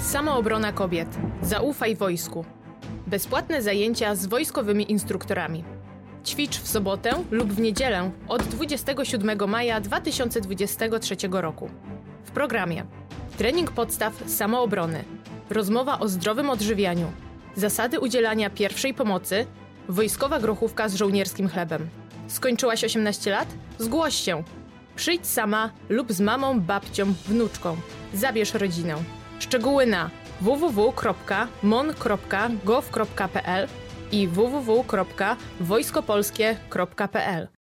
Samoobrona kobiet. Zaufaj wojsku. Bezpłatne zajęcia z wojskowymi instruktorami. Ćwicz w sobotę lub w niedzielę od 27 maja 2023 roku. W programie trening podstaw samoobrony, rozmowa o zdrowym odżywianiu, zasady udzielania pierwszej pomocy, wojskowa grochówka z żołnierskim chlebem. Skończyłaś 18 lat? Zgłoś się! Przyjdź sama lub z mamą, babcią, wnuczką. Zabierz rodzinę. Szczegóły na www.mon.gov.pl i www.wojskopolskie.pl